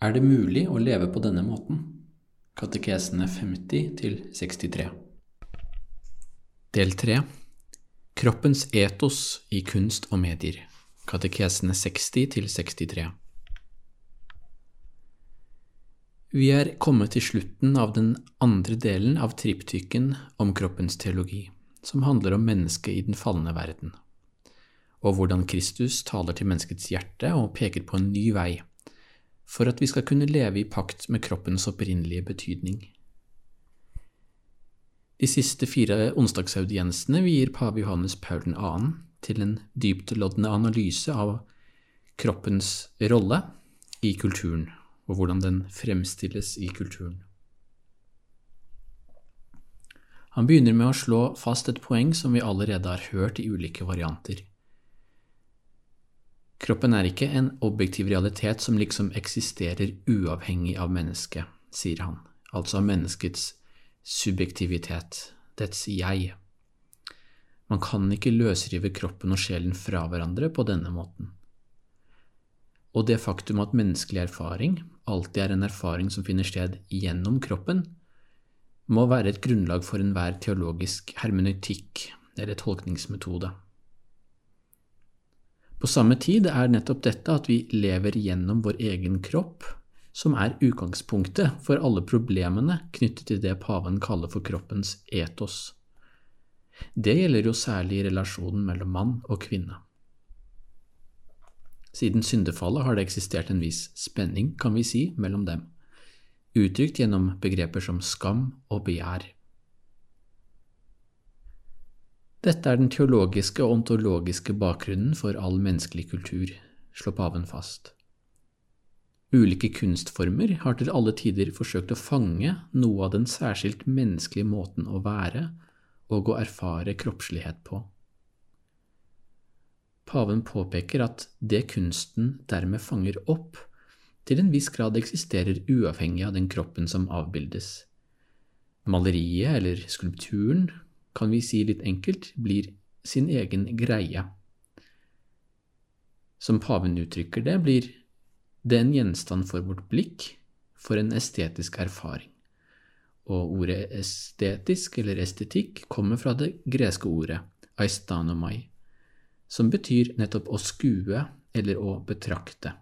Er det mulig å leve på denne måten? Katekesene 50 63. Del 3 Kroppens etos i kunst og medier. Katekesene 60 63. Vi er kommet til slutten av den andre delen av triptyken om kroppens teologi, som handler om mennesket i den falne verden, og hvordan Kristus taler til menneskets hjerte og peker på en ny vei, for at vi skal kunne leve i pakt med kroppens opprinnelige betydning. De siste fire onsdagsaudiensene vier pave Johannes Paul 2. til en dyptloddende analyse av kroppens rolle i kulturen, og hvordan den fremstilles i kulturen. Han begynner med å slå fast et poeng som vi allerede har hørt i ulike varianter. Kroppen er ikke en objektiv realitet som liksom eksisterer uavhengig av mennesket, sier han, altså av menneskets subjektivitet, dets jeg. Man kan ikke løsrive kroppen og sjelen fra hverandre på denne måten. Og det faktum at menneskelig erfaring alltid er en erfaring som finner sted gjennom kroppen, må være et grunnlag for enhver teologisk hermeneutikk eller tolkningsmetode. På samme tid er nettopp dette at vi lever gjennom vår egen kropp, som er utgangspunktet for alle problemene knyttet til det paven kaller for kroppens etos. Det gjelder jo særlig i relasjonen mellom mann og kvinne. Siden syndefallet har det eksistert en viss spenning, kan vi si, mellom dem, uttrykt gjennom begreper som skam og begjær. Dette er den teologiske og ontologiske bakgrunnen for all menneskelig kultur, slår paven fast. Ulike kunstformer har til alle tider forsøkt å fange noe av den særskilt menneskelige måten å være og å erfare kroppslighet på. Paven påpeker at det kunsten dermed fanger opp, til en viss grad eksisterer uavhengig av den kroppen som avbildes. Maleriet eller skulpturen, kan vi si litt enkelt, blir sin egen greie. Som paven uttrykker det, blir det en gjenstand for vårt blikk, for en estetisk erfaring. Og ordet estetisk eller estetikk kommer fra det greske ordet aistanomai, som betyr nettopp å skue eller å betrakte.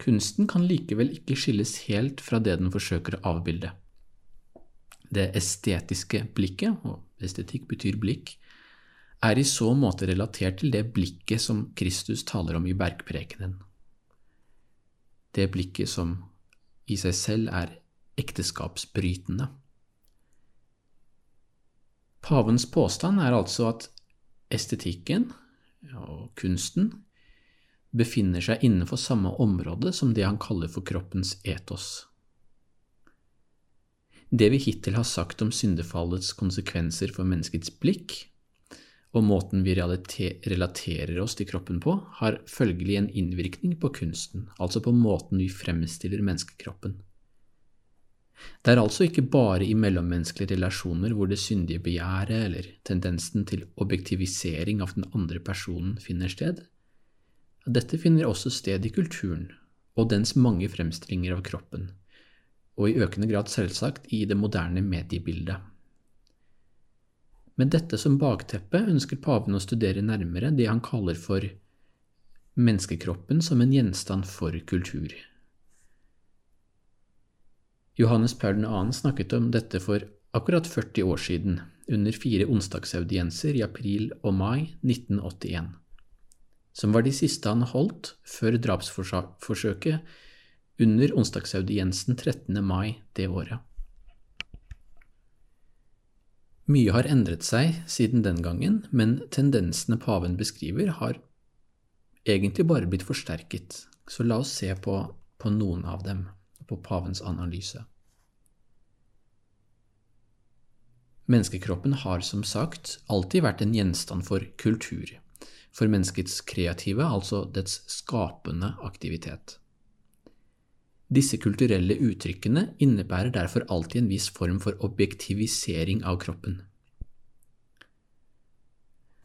Kunsten kan likevel ikke skilles helt fra det den forsøker å avbilde. Det estetiske blikket, og estetikk betyr blikk, er i så måte relatert til det blikket som Kristus taler om i bergprekenen. Det blikket som i seg selv er ekteskapsbrytende. Pavens påstand er altså at estetikken og kunsten befinner seg innenfor samme område som det han kaller for kroppens etos. Det vi hittil har sagt om syndefallets konsekvenser for menneskets blikk, og måten vi relaterer oss til kroppen på, har følgelig en innvirkning på kunsten, altså på måten vi fremstiller menneskekroppen. Det er altså ikke bare i mellommenneskelige relasjoner hvor det syndige begjæret eller tendensen til objektivisering av den andre personen finner sted. Dette finner også sted i kulturen og dens mange fremstillinger av kroppen, og i økende grad selvsagt i det moderne mediebildet. Med dette som bakteppe ønsker paven å studere nærmere det han kaller for menneskekroppen som en gjenstand for kultur. Johannes Paul 2. snakket om dette for akkurat 40 år siden, under fire onsdagsaudienser i april og mai 1981, som var de siste han holdt før drapsforsøket under onsdagsaudiensen 13. mai det året. Mye har endret seg siden den gangen, men tendensene paven beskriver, har egentlig bare blitt forsterket, så la oss se på, på noen av dem, på pavens analyse. Menneskekroppen har som sagt alltid vært en gjenstand for kultur, for menneskets kreative, altså dets skapende aktivitet. Disse kulturelle uttrykkene innebærer derfor alltid en viss form for objektivisering av kroppen.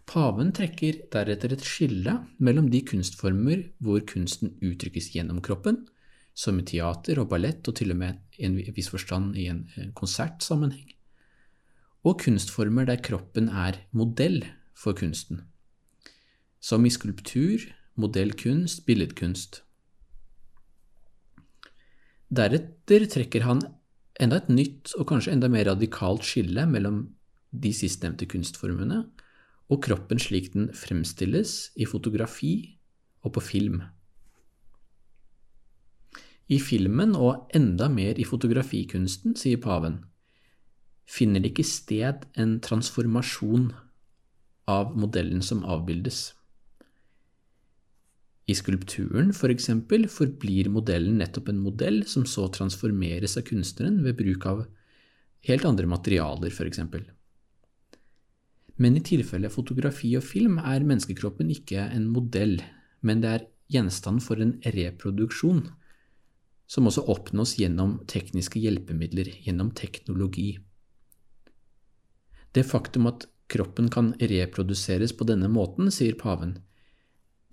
Paven trekker deretter et skille mellom de kunstformer hvor kunsten uttrykkes gjennom kroppen, som i teater og ballett og til og med i en viss forstand i en konsertsammenheng, og kunstformer der kroppen er modell for kunsten, som i skulptur, modellkunst, billedkunst. Deretter trekker han enda et nytt og kanskje enda mer radikalt skille mellom de sistnevnte kunstformene og kroppen slik den fremstilles i fotografi og på film. I filmen, og enda mer i fotografikunsten, sier paven, finner det ikke sted en transformasjon av modellen som avbildes. I skulpturen, for eksempel, forblir modellen nettopp en modell som så transformeres av kunstneren ved bruk av helt andre materialer, for eksempel. Men i tilfelle fotografi og film er menneskekroppen ikke en modell, men det er gjenstand for en reproduksjon, som også oppnås gjennom tekniske hjelpemidler, gjennom teknologi. Det faktum at kroppen kan reproduseres på denne måten, sier paven,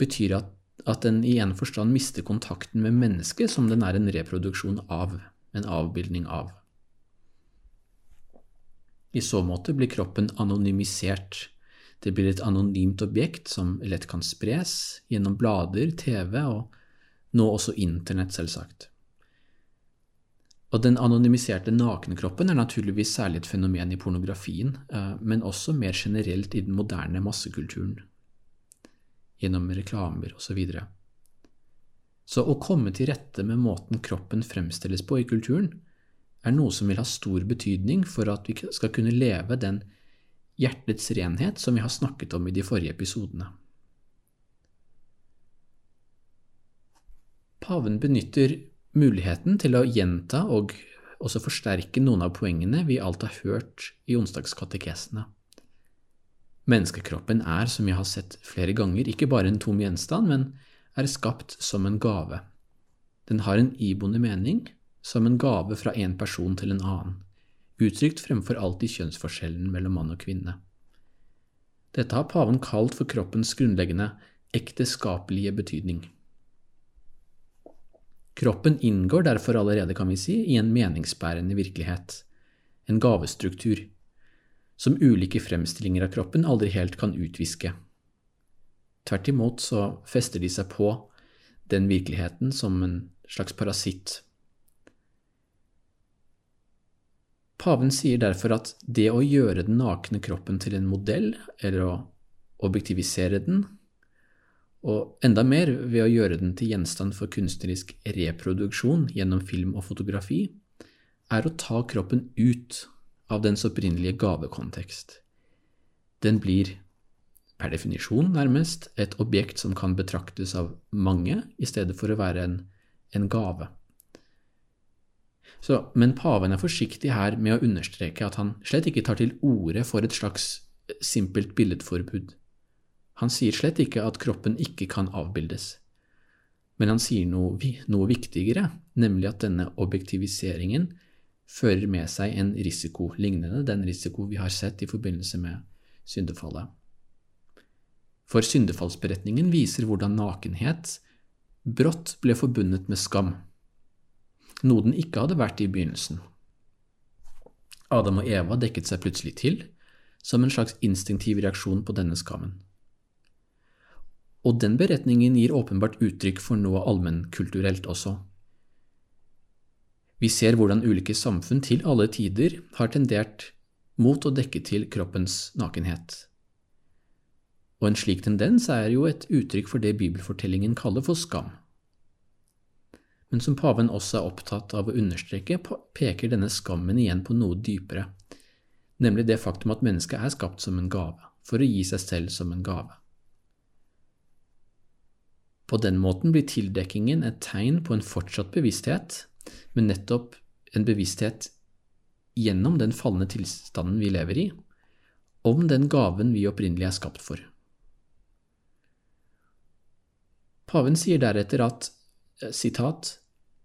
betyr at, at den i en forstand mister kontakten med mennesket som den er en reproduksjon av, en avbildning av. I så måte blir kroppen anonymisert. Det blir et anonymt objekt som lett kan spres gjennom blader, TV og nå også Internett, selvsagt. Og den anonymiserte nakenkroppen er naturligvis særlig et fenomen i pornografien, eh, men også mer generelt i den moderne massekulturen, gjennom reklamer osv. Så, så å komme til rette med måten kroppen fremstilles på i kulturen, er noe som vil ha stor betydning for at vi skal kunne leve den hjertets renhet som vi har snakket om i de forrige episodene. Paven benytter muligheten til å gjenta og også forsterke noen av poengene vi alt har hørt i onsdagskatekesene. Menneskekroppen er, som jeg har sett flere ganger, ikke bare en tom gjenstand, men er skapt som en gave. Den har en iboende mening, som en gave fra en person til en annen, uttrykt fremfor alltid kjønnsforskjellen mellom mann og kvinne. Dette har paven kalt for kroppens grunnleggende ekteskapelige betydning. Kroppen inngår derfor allerede, kan vi si, i en meningsbærende virkelighet, en gavestruktur, som ulike fremstillinger av kroppen aldri helt kan utviske. Tvert imot så fester de seg på den virkeligheten som en slags parasitt. Paven sier derfor at det å gjøre den nakne kroppen til en modell, eller å objektivisere den, og enda mer ved å gjøre den til gjenstand for kunstnerisk reproduksjon gjennom film og fotografi, er å ta kroppen ut av dens opprinnelige gavekontekst. Den blir, per definisjon nærmest, et objekt som kan betraktes av mange i stedet for å være en, en gave. Så, men paven er forsiktig her med å understreke at han slett ikke tar til orde for et slags simpelt billedforbud. Han sier slett ikke at kroppen ikke kan avbildes, men han sier noe, noe viktigere, nemlig at denne objektiviseringen fører med seg en risiko lignende den risiko vi har sett i forbindelse med syndefallet. For syndefallsberetningen viser hvordan nakenhet brått ble forbundet med skam, noe den ikke hadde vært i begynnelsen. Adam og Eva dekket seg plutselig til, som en slags instinktiv reaksjon på denne skammen og den beretningen gir åpenbart uttrykk for noe allmennkulturelt også. Vi ser hvordan ulike samfunn til alle tider har tendert mot å dekke til kroppens nakenhet. Og en slik tendens er jo et uttrykk for det bibelfortellingen kaller for skam. Men som paven også er opptatt av å understreke, peker denne skammen igjen på noe dypere, nemlig det faktum at mennesket er skapt som en gave, for å gi seg selv som en gave. På den måten blir tildekkingen et tegn på en fortsatt bevissthet, men nettopp en bevissthet gjennom den falne tilstanden vi lever i, om den gaven vi opprinnelig er skapt for. Paven sier deretter at sitat,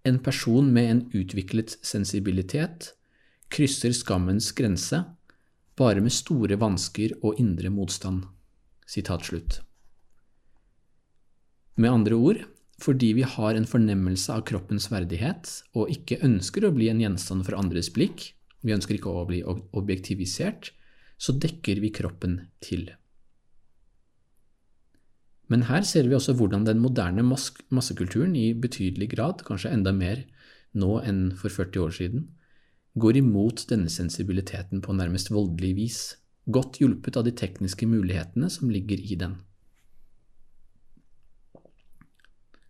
en person med en utviklet sensibilitet krysser skammens grense bare med store vansker og indre motstand. Sitat slutt. Med andre ord, fordi vi har en fornemmelse av kroppens verdighet og ikke ønsker å bli en gjenstand for andres blikk, vi ønsker ikke å bli objektivisert, så dekker vi kroppen til. Men her ser vi også hvordan den moderne massekulturen i betydelig grad, kanskje enda mer nå enn for 40 år siden, går imot denne sensibiliteten på nærmest voldelig vis, godt hjulpet av de tekniske mulighetene som ligger i den.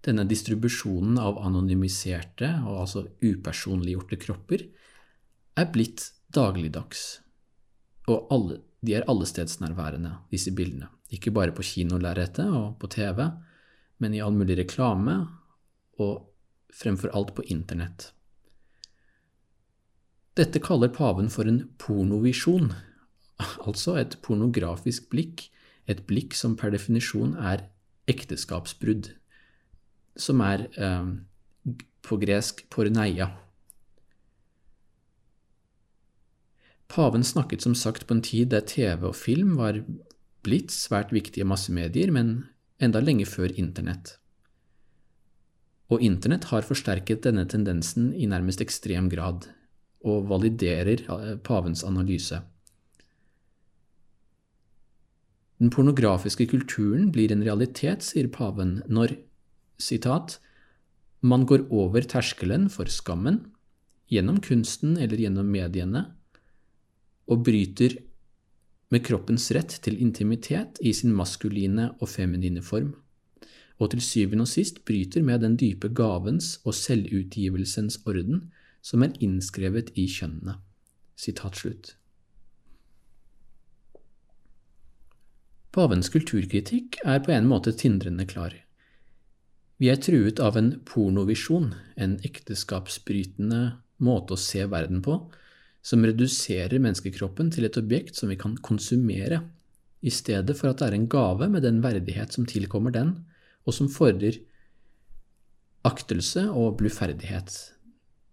Denne distribusjonen av anonymiserte og altså upersonliggjorte kropper er blitt dagligdags, og alle, de er allestedsnærværende, disse bildene. Ikke bare på kinolerretet og på TV, men i all mulig reklame, og fremfor alt på Internett. Dette kaller paven for en pornovisjon, altså et pornografisk blikk, et blikk som per definisjon er ekteskapsbrudd, som er eh, på gresk porneia. Paven snakket som sagt på en tid der TV og film var blitt svært viktige massemedier, men enda lenge før Internett. Og Internett har forsterket denne tendensen i nærmest ekstrem grad, og validerer eh, pavens analyse. Den pornografiske kulturen blir en realitet, sier paven, når sitat, man går over terskelen for skammen, gjennom kunsten eller gjennom mediene, og bryter med kroppens rett til intimitet i sin maskuline og feminine form, og til syvende og sist bryter med den dype gavens og selvutgivelsens orden som er innskrevet i kjønnene. Sitat slutt. Pavens kulturkritikk er på en måte tindrende klar. Vi er truet av en pornovisjon, en ekteskapsbrytende måte å se verden på, som reduserer menneskekroppen til et objekt som vi kan konsumere, i stedet for at det er en gave med den verdighet som tilkommer den, og som fordrer aktelse og bluferdighet,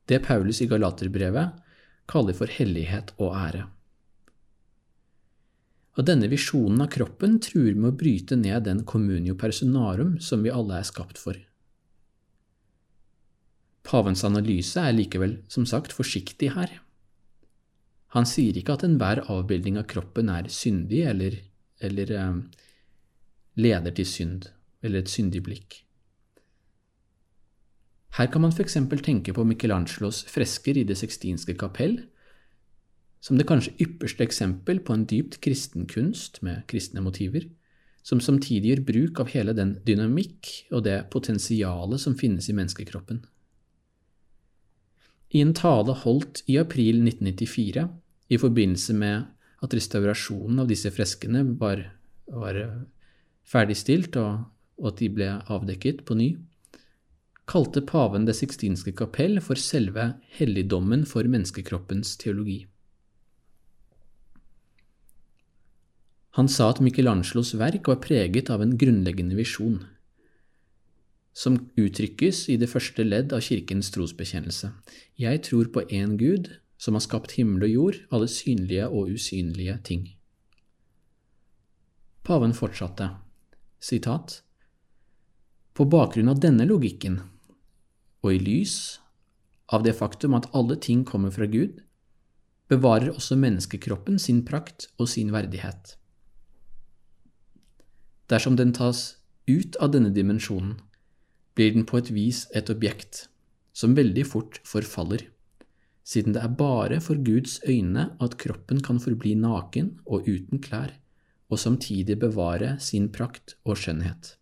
det Paulus i Galaterbrevet kaller for hellighet og ære. Og denne visjonen av kroppen truer med å bryte ned den communio personarum som vi alle er skapt for. Pavens analyse er likevel, som sagt, forsiktig her. Han sier ikke at enhver avbildning av kroppen er syndig eller, eller eh, leder til synd, eller et syndig blikk. Her kan man f.eks. tenke på Michelangelos fresker i Det sextinske kapell, som det kanskje ypperste eksempel på en dypt kristen kunst med kristne motiver, som samtidig gjør bruk av hele den dynamikk og det potensialet som finnes i menneskekroppen. I en tale holdt i april 1994, i forbindelse med at restaurasjonen av disse freskene var, var ferdigstilt og, og at de ble avdekket på ny, kalte paven Det sixtinske kapell for selve helligdommen for menneskekroppens teologi. Han sa at Michelangelos verk var preget av en grunnleggende visjon, som uttrykkes i det første ledd av kirkens trosbekjennelse. Jeg tror på én Gud, som har skapt himmel og jord, alle synlige og usynlige ting. Paven fortsatte, sitat, På bakgrunn av denne logikken, og i lys av det faktum at alle ting kommer fra Gud, bevarer også menneskekroppen sin prakt og sin verdighet. Dersom den tas ut av denne dimensjonen, blir den på et vis et objekt som veldig fort forfaller, siden det er bare for Guds øyne at kroppen kan forbli naken og uten klær, og samtidig bevare sin prakt og skjønnhet.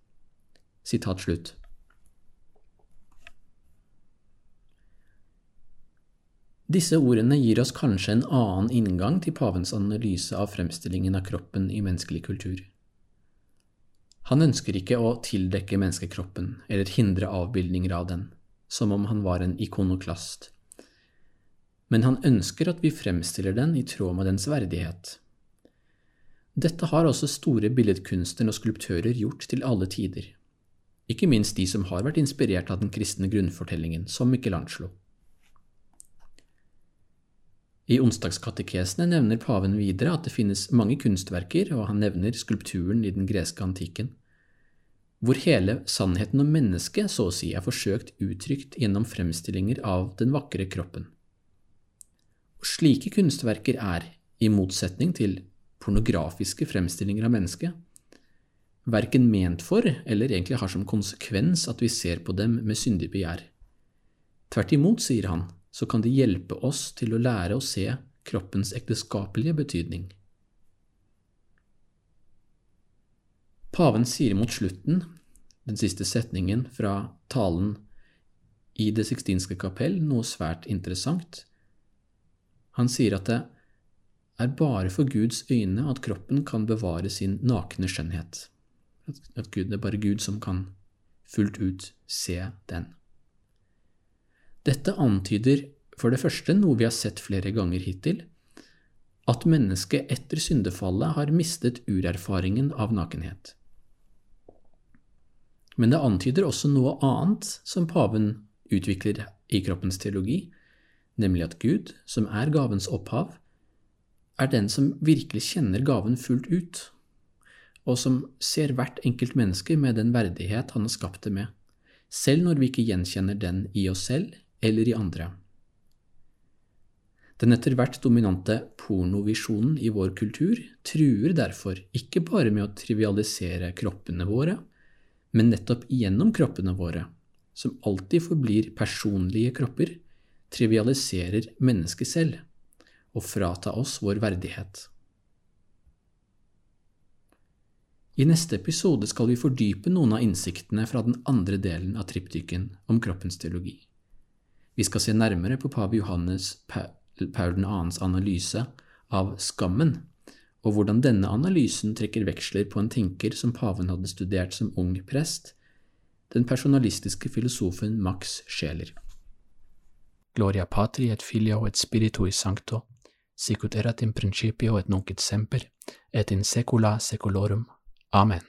Sitat slutt. Disse ordene gir oss kanskje en annen inngang til pavens analyse av fremstillingen av kroppen i menneskelig kultur. Han ønsker ikke å tildekke menneskekroppen eller hindre avbildninger av den, som om han var en ikonoklast, men han ønsker at vi fremstiller den i tråd med dens verdighet. Dette har også store billedkunstnere og skulptører gjort til alle tider, ikke minst de som har vært inspirert av den kristne grunnfortellingen, som Michelangelo. I onsdagskatekesene nevner paven videre at det finnes mange kunstverker, og han nevner skulpturen i den greske antikken, hvor hele sannheten om mennesket så å si er forsøkt uttrykt gjennom fremstillinger av den vakre kroppen. Slike kunstverker er, i motsetning til pornografiske fremstillinger av mennesket, verken ment for eller egentlig har som konsekvens at vi ser på dem med syndig begjær. Tvert imot, sier han, så kan de hjelpe oss til å lære å se kroppens ekteskapelige betydning. Paven sier mot slutten, den siste setningen fra talen i Det sixtinske kapell, noe svært interessant. Han sier at det er bare for Guds øyne at kroppen kan bevare sin nakne skjønnhet. At Gud, det er bare Gud som kan fullt ut se den. Dette antyder for det første noe vi har sett flere ganger hittil, at mennesket etter syndefallet har mistet urerfaringen av nakenhet. Men det antyder også noe annet som paven utvikler i kroppens teologi, nemlig at Gud, som er gavens opphav, er den som virkelig kjenner gaven fullt ut, og som ser hvert enkelt menneske med den verdighet han har skapt det med, selv når vi ikke gjenkjenner den i oss selv eller i andre. Den etter hvert dominante pornovisjonen i vår kultur truer derfor ikke bare med å trivialisere kroppene våre, men nettopp gjennom kroppene våre, som alltid forblir personlige kropper, trivialiserer mennesket selv og frata oss vår verdighet. I neste episode skal vi fordype noen av innsiktene fra den andre delen av triptyken om kroppens teologi. Vi skal se nærmere på pave Johannes Paul 2.s analyse av skammen, og hvordan denne analysen trekker veksler på en tenker som paven hadde studert som ung prest, den personalistiske filosofen Max Scheler. Gloria patri et filio et spiritui sancto, sicut erat in principio et nunc et semper, et in secula seculorum. Amen.